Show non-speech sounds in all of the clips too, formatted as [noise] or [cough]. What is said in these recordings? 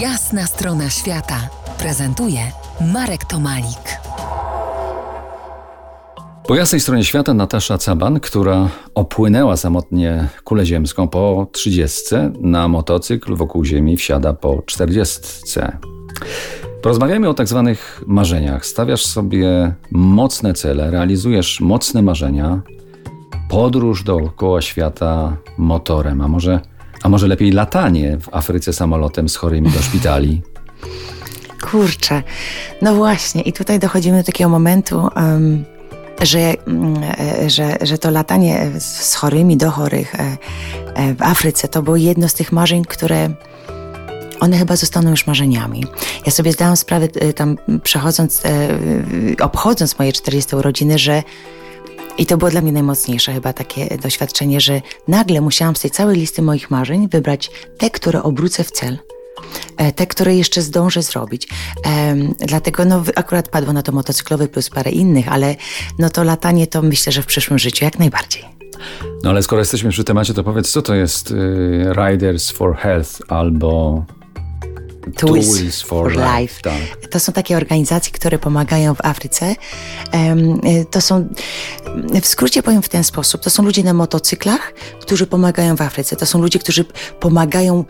Jasna strona świata prezentuje Marek Tomalik. Po jasnej stronie świata Natasza Caban, która opłynęła samotnie kulę ziemską po 30, na motocykl wokół Ziemi wsiada po 40. Porozmawiajmy o tak zwanych marzeniach. Stawiasz sobie mocne cele, realizujesz mocne marzenia, podróż dookoła świata motorem, a może, a może lepiej latanie w Afryce samolotem z chorymi do szpitali. Kurczę, no właśnie, i tutaj dochodzimy do takiego momentu, um, że, mm, e, że, że to latanie z chorymi do chorych e, e, w Afryce to było jedno z tych marzeń, które one chyba zostaną już marzeniami. Ja sobie zdałam sprawę tam przechodząc, obchodząc moje 40 urodziny, że i to było dla mnie najmocniejsze chyba takie doświadczenie, że nagle musiałam z tej całej listy moich marzeń wybrać te, które obrócę w cel E, te, które jeszcze zdążę zrobić. Dlatego no, akurat padło na to motocyklowy plus parę innych, ale no to latanie to myślę, że w przyszłym życiu jak najbardziej. No ale skoro jesteśmy przy temacie, to powiedz, co to jest y, Riders for Health albo Tools, for, Life. Tak. To są takie organizacje, które pomagają w Afryce. Y, to są, w skrócie powiem w ten sposób, to są ludzie na motocyklach, którzy pomagają w Afryce. To są ludzie, którzy pomagają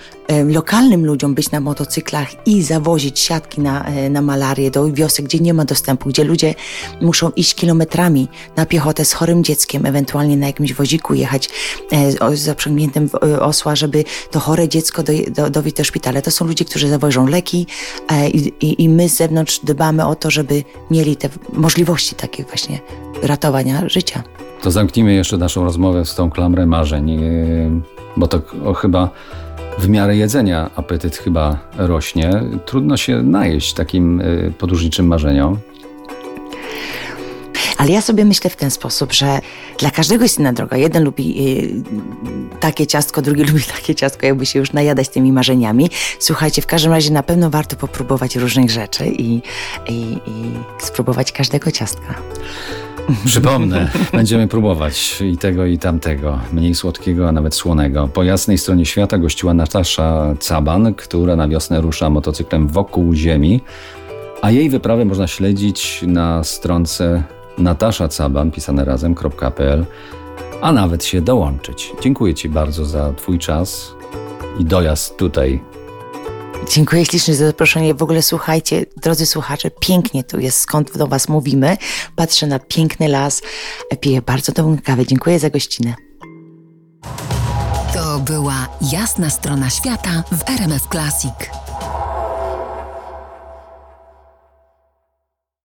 lokalnym ludziom być na motocyklach i zawozić siatki na, e, na malarię do wiosek, gdzie nie ma dostępu, gdzie ludzie muszą iść kilometrami na piechotę z chorym dzieckiem, ewentualnie na jakimś woziku jechać e, z zaprzęgniętym e, osła, żeby to chore dziecko do, do, dowieść do szpitala. To są ludzie, którzy zawożą leki i, i, i my z zewnątrz dbamy o to, żeby mieli te możliwości takie właśnie ratowania życia. To zamknijmy jeszcze naszą rozmowę z tą klamrę marzeń, bo to chyba w miarę jedzenia apetyt chyba rośnie. Trudno się najeść takim y, podróżniczym marzeniom. Ale ja sobie myślę w ten sposób, że dla każdego jest inna droga. Jeden lubi y, takie ciastko, drugi [laughs] lubi takie ciastko, jakby się już najadać tymi marzeniami. Słuchajcie, w każdym razie na pewno warto popróbować różnych rzeczy i, i, i spróbować każdego ciastka. Przypomnę, [laughs] będziemy próbować i tego, i tamtego. Mniej słodkiego, a nawet słonego. Po jasnej stronie świata gościła Natasza Caban, która na wiosnę rusza motocyklem wokół Ziemi, a jej wyprawę można śledzić na stronce nataszacaban, pisane razem.pl, a nawet się dołączyć. Dziękuję Ci bardzo za Twój czas i dojazd tutaj Dziękuję ślicznie za zaproszenie. W ogóle słuchajcie, drodzy słuchacze, pięknie tu jest, skąd do Was mówimy. Patrzę na piękny las, piję bardzo dobrą kawę. Dziękuję za gościnę. To była jasna strona świata w RMF Classic.